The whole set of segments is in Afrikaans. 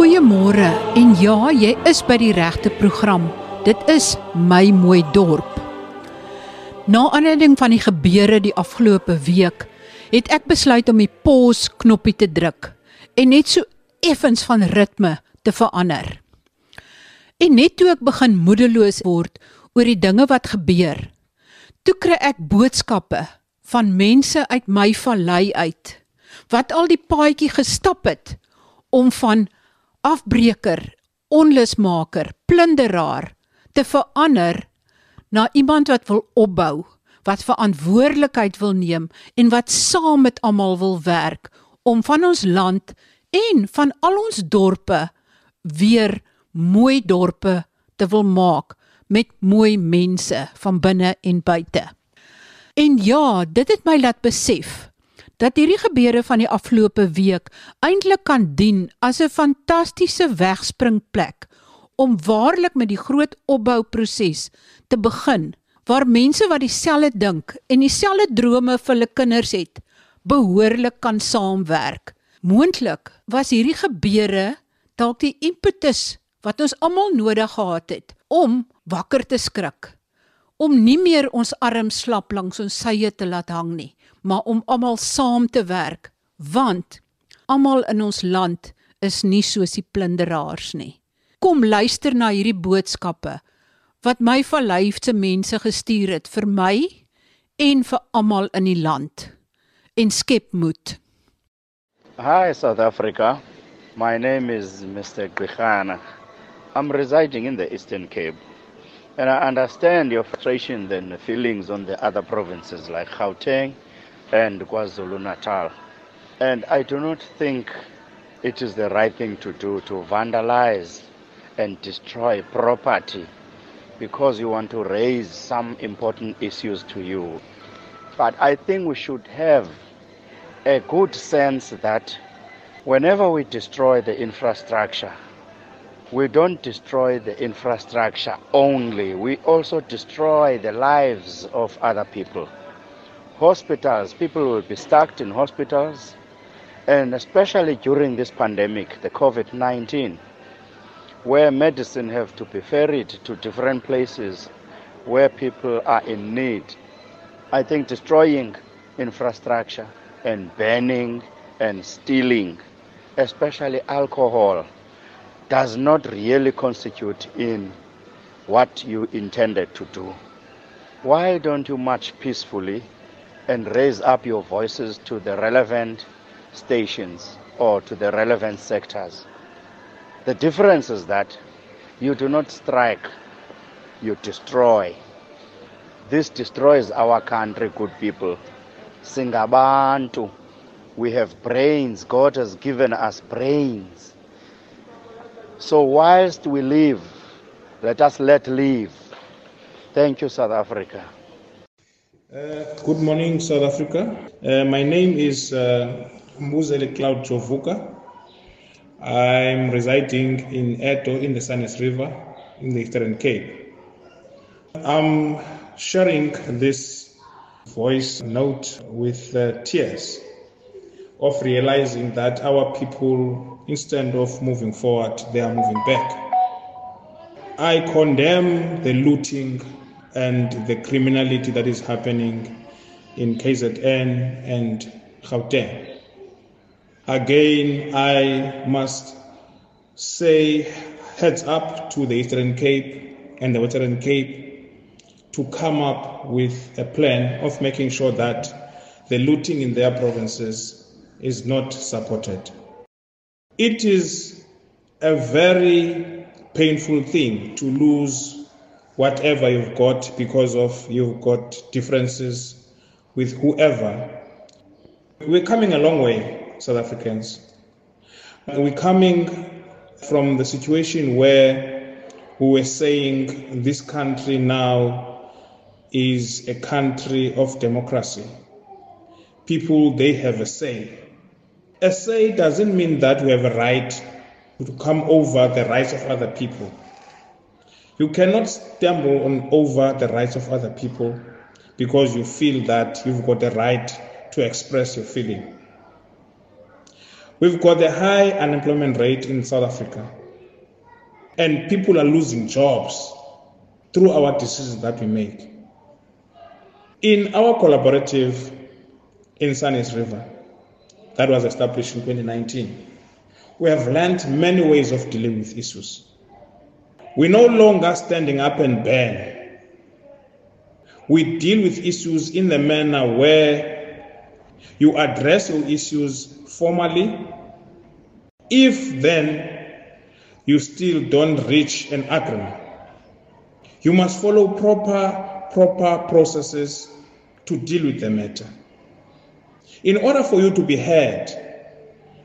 Goeiemôre en ja, jy is by die regte program. Dit is my mooi dorp. Na aanleiding van die gebeure die afgelope week, het ek besluit om die pause knoppie te druk en net so effens van ritme te verander. En net toe ek begin moedeloos word oor die dinge wat gebeur, toe kry ek boodskappe van mense uit my vallei uit wat al die paadjie gestap het om van afbreker, onlusmaker, plunderaar te verander na iemand wat wil opbou, wat verantwoordelikheid wil neem en wat saam met almal wil werk om van ons land en van al ons dorpe weer mooi dorpe te wil maak met mooi mense van binne en buite. En ja, dit het my laat besef dat hierdie gebeure van die afgelope week eintlik kan dien as 'n fantastiese wegspringplek om waarlik met die groot opbouproses te begin waar mense wat dieselfde dink en dieselfde drome vir hulle kinders het behoorlik kan saamwerk. Moontlik was hierdie gebeure dalk die impetus wat ons almal nodig gehad het om wakker te skrik om nie meer ons arms slap langs ons sye te laat hang nie maar om almal saam te werk, want almal in ons land is nie soos die plunderaars nie. Kom luister na hierdie boodskappe wat my verlyfde mense gestuur het vir my en vir almal in die land en skep moed. Hi South Africa. My name is Mr. Grichana. I'm residing in the Eastern Cape. And I understand your frustration and feelings on the other provinces like Gauteng, and KwaZulu Natal. And I do not think it is the right thing to do to vandalize and destroy property because you want to raise some important issues to you. But I think we should have a good sense that whenever we destroy the infrastructure, we don't destroy the infrastructure only, we also destroy the lives of other people hospitals, people will be stuck in hospitals, and especially during this pandemic, the COVID 19, where medicine have to be ferried to different places where people are in need. I think destroying infrastructure and banning and stealing, especially alcohol, does not really constitute in what you intended to do. Why don't you march peacefully and raise up your voices to the relevant stations or to the relevant sectors. The difference is that you do not strike, you destroy. This destroys our country, good people. Singabantu. We have brains. God has given us brains. So, whilst we live, let us let live. Thank you, South Africa. Uh, good morning, South Africa. Uh, my name is uh, Muzele Cloud Jovuka. I'm residing in Eto in the Sanes River in the Eastern Cape. I'm sharing this voice note with uh, tears of realizing that our people, instead of moving forward, they are moving back. I condemn the looting and the criminality that is happening in KZN and Gauteng. Again, I must say heads up to the Eastern Cape and the Western Cape to come up with a plan of making sure that the looting in their provinces is not supported. It is a very painful thing to lose whatever you've got because of you've got differences with whoever. We're coming a long way, South Africans. We're coming from the situation where we were saying this country now is a country of democracy. People, they have a say. A say doesn't mean that we have a right to come over the rights of other people. You cannot stumble on over the rights of other people because you feel that you've got the right to express your feeling. We've got a high unemployment rate in South Africa, and people are losing jobs through our decisions that we make. In our collaborative in Sunnis River, that was established in 2019, we have learned many ways of dealing with issues. We're no longer standing up and ban. We deal with issues in the manner where you address your issues formally. If then you still don't reach an agreement, you must follow proper proper processes to deal with the matter. In order for you to be heard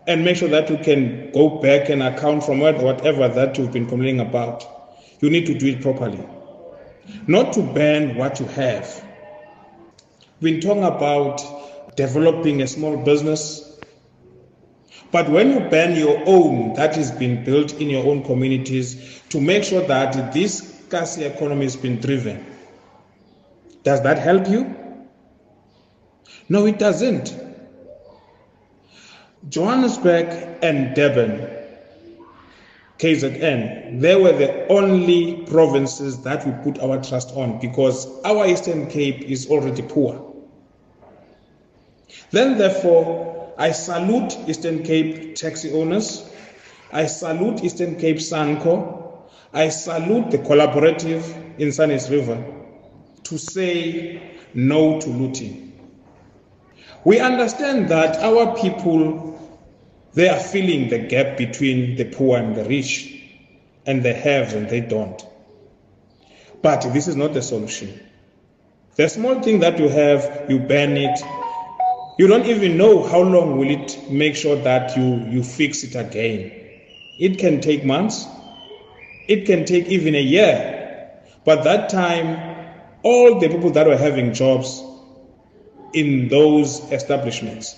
and make sure that you can go back and account from whatever that you've been complaining about, you need to do it properly. Not to burn what you have. Been talking about developing a small business. But when you burn your own that is being built in your own communities to make sure that this Kasi economy has been driven, does that help you? No, it doesn't. Johannesburg and Durban, KZN, they were the only provinces that we put our trust on because our Eastern Cape is already poor. Then, therefore, I salute Eastern Cape taxi owners. I salute Eastern Cape Sanco. I salute the collaborative in Sunnis River to say no to looting. We understand that our people they are filling the gap between the poor and the rich, and the have and they don't. But this is not the solution. The small thing that you have, you burn it. You don't even know how long will it make sure that you, you fix it again. It can take months. It can take even a year. But that time, all the people that were having jobs in those establishments,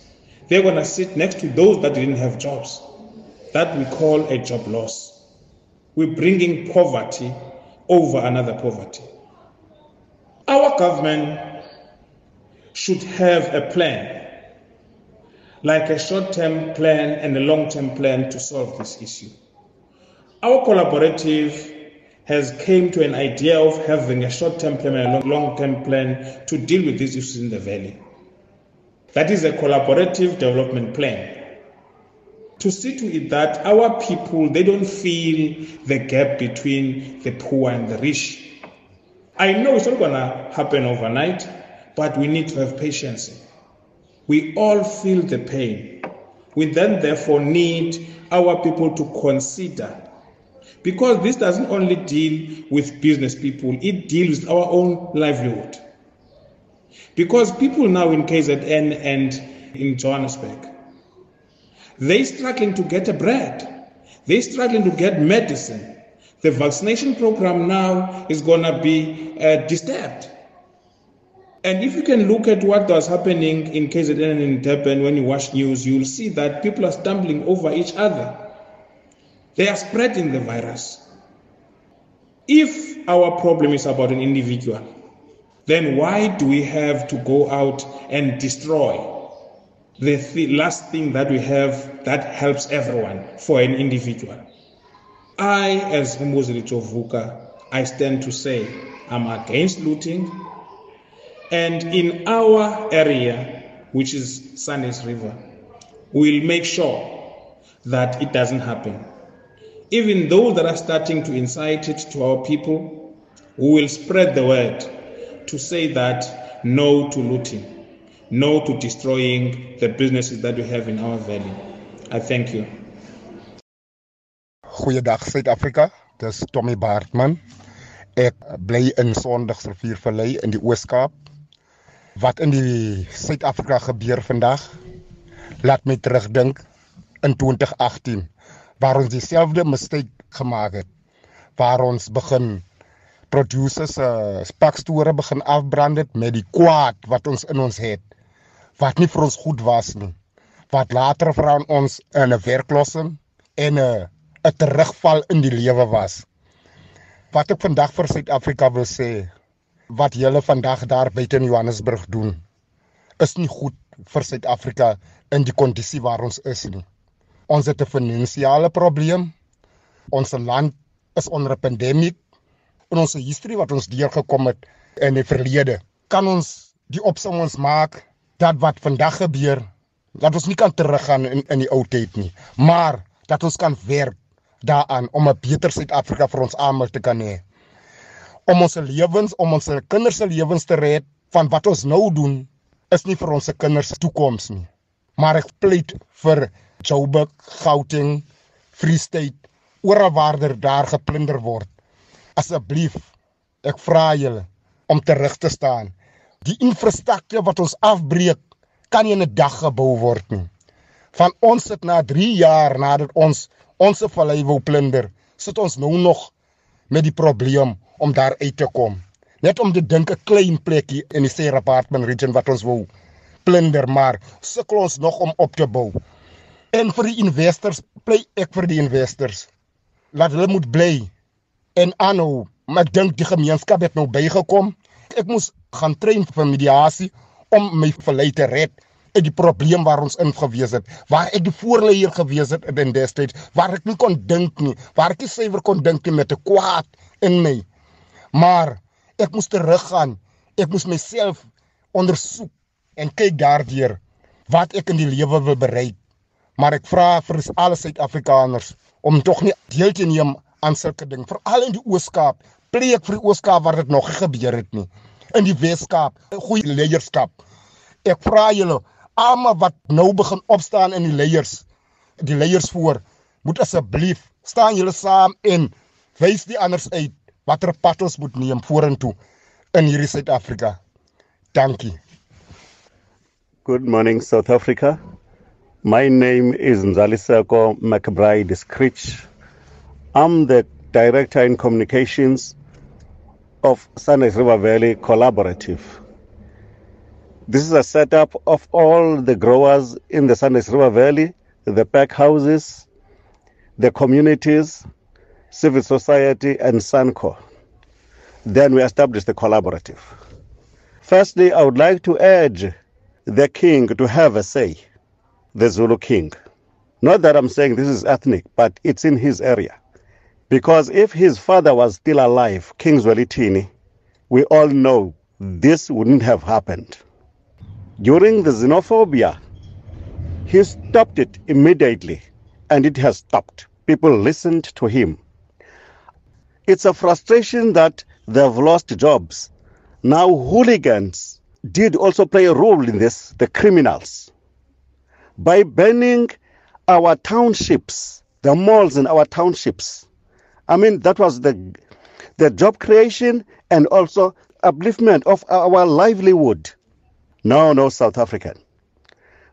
they're going to sit next to those that didn't have jobs. That we call a job loss. We're bringing poverty over another poverty. Our government should have a plan, like a short term plan and a long term plan to solve this issue. Our collaborative has came to an idea of having a short term plan and a long term plan to deal with these issues in the valley. That is a collaborative development plan. To see to it that our people they don't feel the gap between the poor and the rich. I know it's not gonna happen overnight, but we need to have patience. We all feel the pain. We then therefore need our people to consider because this doesn't only deal with business people, it deals with our own livelihood. Because people now in KZN and in Johannesburg, they're struggling to get a bread. They're struggling to get medicine. The vaccination program now is going to be uh, disturbed. And if you can look at what was happening in KZN and in Durban when you watch news, you'll see that people are stumbling over each other. They are spreading the virus. If our problem is about an individual, then why do we have to go out and destroy the th- last thing that we have that helps everyone for an individual? I, as Humuzili Chovuka, I stand to say I'm against looting. And in our area, which is Sundays River, we'll make sure that it doesn't happen. Even those that are starting to incite it to our people, we will spread the word to say that no to looting, no to destroying the businesses that we have in our valley. I thank you. Goeiedag Suid-Afrika. Dis Tommy Baartman. Ek bly in Sondagsriviervallei in die Oos-Kaap. Wat in die Suid-Afrika gebeur vandag laat my terugdink in 2018 waar ons dieselfde mistake gemaak het. Waar ons begin producers uh spakstore begin afbrand het met die kwaad wat ons in ons het wat nie vir ons goed was nie wat later vir ons in 'n werkloosing en 'n 'n terugval in die lewe was wat ek vandag vir Suid-Afrika wil sê wat julle vandag daar buite in Johannesburg doen is nie goed vir Suid-Afrika in die kondisie waar ons is nie Ons het 'n finansiële probleem. Ons land is onder 'n pandemie. In ons historie wat ons deurgekom het in die verlede, kan ons die opsommings maak dat wat vandag gebeur, dat ons nie kan teruggaan in in die ou tyd nie, maar dat ons kan werk daaraan om 'n beter Suid-Afrika vir ons almal te kan hê. Om ons lewens, om ons kinders se lewens te red van wat ons nou doen, is nie vir ons se kinders se toekoms nie. Maar ek pleit vir Joburg, Gauteng, Free State, oral waar daar geplunder word. Asseblief, ek vra julle om terug te staan. Die infrastruktuur wat ons afbreek, kan nie in 'n dag gebou word nie. Van ons sit na 3 jaar nadat ons ons vallei wou plunder, sit ons nou nog met die probleem om daar uit te kom. Net om te dink 'n klein plekkie in die Sierra Apartment region wat ons wou plunder, maar sukkel ons nog om op te bou. En vir die investors, bly ek vir die investors. Laat hulle moet bly. En aanhou, maar ek dink die gemeenskap het nou bygekom. Ek moes gaan train vir mediasie om my vallei te red uit die probleem waar ons in gewees het, waar ek die voorleier gewees het in destyds, waar ek nie kon dink nie, waar ek nie suiwer kon dink nie met 'n kwaad in my. Maar ek moes teruggaan. Ek moes myself ondersoek en kyk daardeur wat ek in die lewe wil bereik. Maar ek vra vir al die Suid-Afrikaners om tog nie deel te neem aan sulke ding, veral in die Oos-Kaap. Pleeg vir die Oos-Kaap waar dit nog gebeur het nie. In die Wes-Kaap, goeie leierskap. Ek vra julle almal wat nou begin opstaan in die leiers die leiers voor moet asseblief staan julle saam en wys die anders uit watter pad ons moet neem vorentoe in hierdie Suid-Afrika. Dankie. Good morning South Africa. My name is Nzaliseko McBride Scritch. I'm the Director in Communications of Sunrise River Valley Collaborative. This is a setup of all the growers in the Sunrise River Valley, the pack houses, the communities, civil society, and Sunco. Then we established the collaborative. Firstly, I would like to urge the king to have a say, the Zulu king. Not that I'm saying this is ethnic, but it's in his area. Because if his father was still alive, King Zwelithini, we all know hmm. this wouldn't have happened. During the xenophobia, he stopped it immediately, and it has stopped. People listened to him. It's a frustration that they've lost jobs. Now, hooligans did also play a role in this, the criminals. By banning our townships, the malls in our townships, I mean, that was the, the job creation and also upliftment of our livelihood. No, no, South African.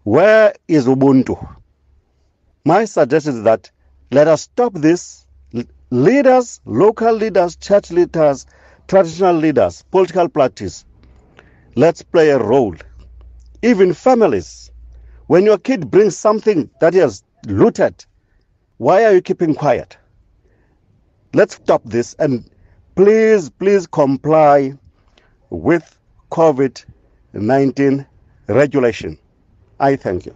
Where is Ubuntu? My suggestion is that let us stop this. Leaders, local leaders, church leaders, traditional leaders, political parties, let's play a role. Even families. When your kid brings something that he has looted, why are you keeping quiet? Let's stop this and please, please comply with COVID 19 regulation. I thank you.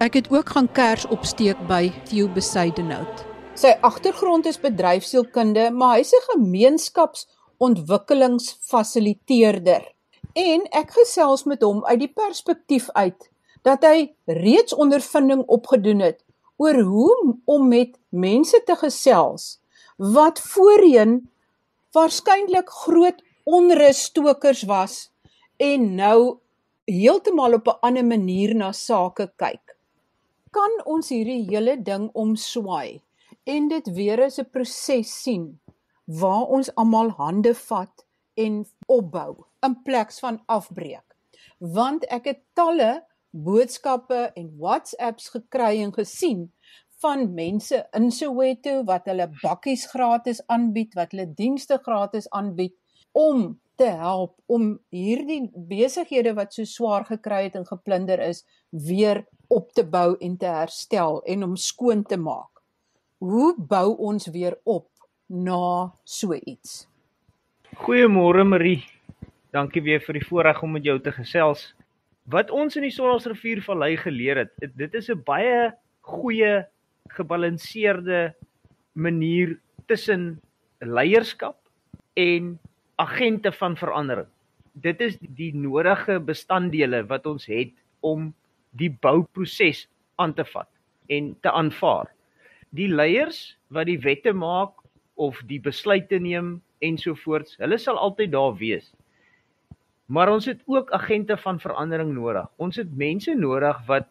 Ek het ook gaan kers opsteek by Theo Besuidenhout. Sy agtergrond is bedryfsielkunde, maar hy's 'n gemeenskapsontwikkelingsfasiliteerder. En ek gesels met hom uit die perspektief uit dat hy reeds ondervinding opgedoen het oor hoe om met mense te gesels wat voorheen waarskynlik groot onrusstokers was en nou heeltemal op 'n ander manier na sake kyk. Kan ons hierdie hele ding omswaai en dit weer as 'n proses sien waar ons almal hande vat en opbou in plaas van afbreek? Want ek het talle boodskappe en WhatsApps gekry en gesien van mense in Soweto wat hulle bakkies gratis aanbied, wat hulle dienste gratis aanbied om te help om hierdie besighede wat so swaar gekry het en geplunder is, weer op te bou en te herstel en om skoon te maak. Hoe bou ons weer op na so iets? Goeiemôre Marie. Dankie weer vir die voorreg om met jou te gesels. Wat ons in die Sondagsrivier Vallei geleer het, dit is 'n baie goeie gebalanseerde manier tussen leierskap en agente van verandering. Dit is die nodige bestanddele wat ons het om die bouproses aan te vat en te aanvaar. Die leiers wat die wette maak of die besluite neem ensovoorts, hulle sal altyd daar wees. Maar ons het ook agente van verandering nodig. Ons het mense nodig wat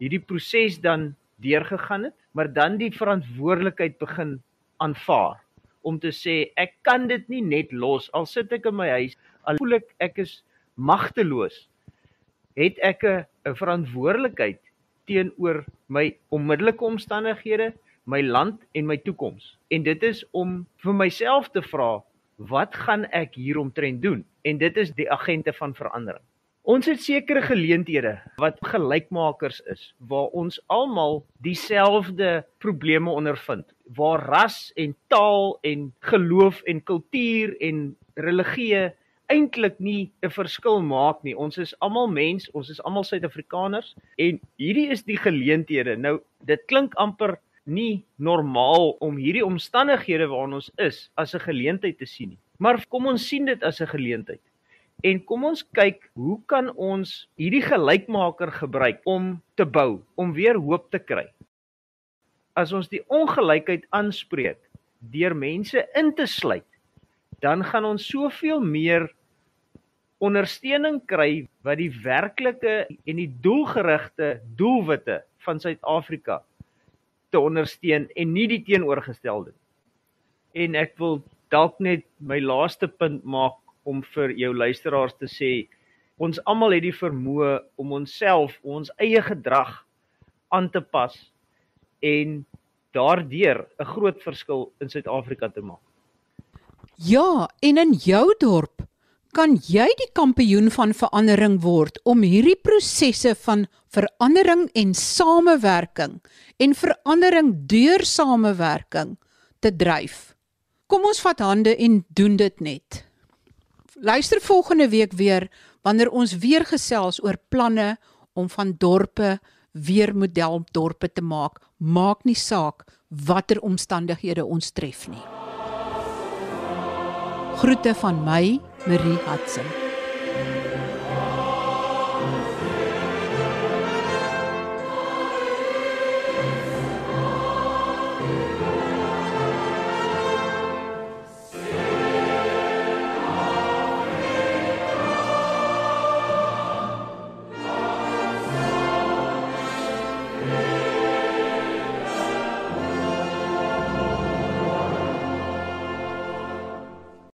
hierdie proses dan deurgegaan het, maar dan die verantwoordelikheid begin aanvaar om te sê ek kan dit nie net los al sit ek in my huis al voel ek ek is magteloos het ek 'n verantwoordelikheid teenoor my onmiddellike omstandighede my land en my toekoms en dit is om vir myself te vra wat gaan ek hieromtrent doen? En dit is die agente van verandering. Ons het sekere geleenthede wat gelykmakers is waar ons almal dieselfde probleme ondervind, waar ras en taal en geloof en kultuur en religie eintlik nie 'n verskil maak nie. Ons is almal mens, ons is almal Suid-Afrikaners en hierdie is die geleenthede. Nou dit klink amper nie normaal om hierdie omstandighede waarin ons is as 'n geleentheid te sien nie. Maar kom ons sien dit as 'n geleentheid. En kom ons kyk, hoe kan ons hierdie gelykmaker gebruik om te bou, om weer hoop te kry? As ons die ongelykheid aanspreek deur mense in te sluit, dan gaan ons soveel meer ondersteuning kry wat die werklike en die doelgerigte doelwitte van Suid-Afrika te ondersteun en nie die teenoorgestelde. En ek wil dalk net my laaste punt maak om vir jou luisteraars te sê ons almal het die vermoë om onsself, ons eie gedrag aan te pas en daardeur 'n groot verskil in Suid-Afrika te maak. Ja, en in jou dorp kan jy die kampioen van verandering word om hierdie prosesse van verandering en samewerking en verandering deur samewerking te dryf. Kom ons vat hande en doen dit net. Luister volgende week weer wanneer ons weer gesels oor planne om van dorpe weer modeldorpe te maak. Maak nie saak watter omstandighede ons tref nie. Groete van my, Marie Hudson.